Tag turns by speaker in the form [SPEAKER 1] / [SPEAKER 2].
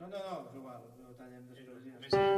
[SPEAKER 1] No, no, no, és igual, ho tallem després. Ja.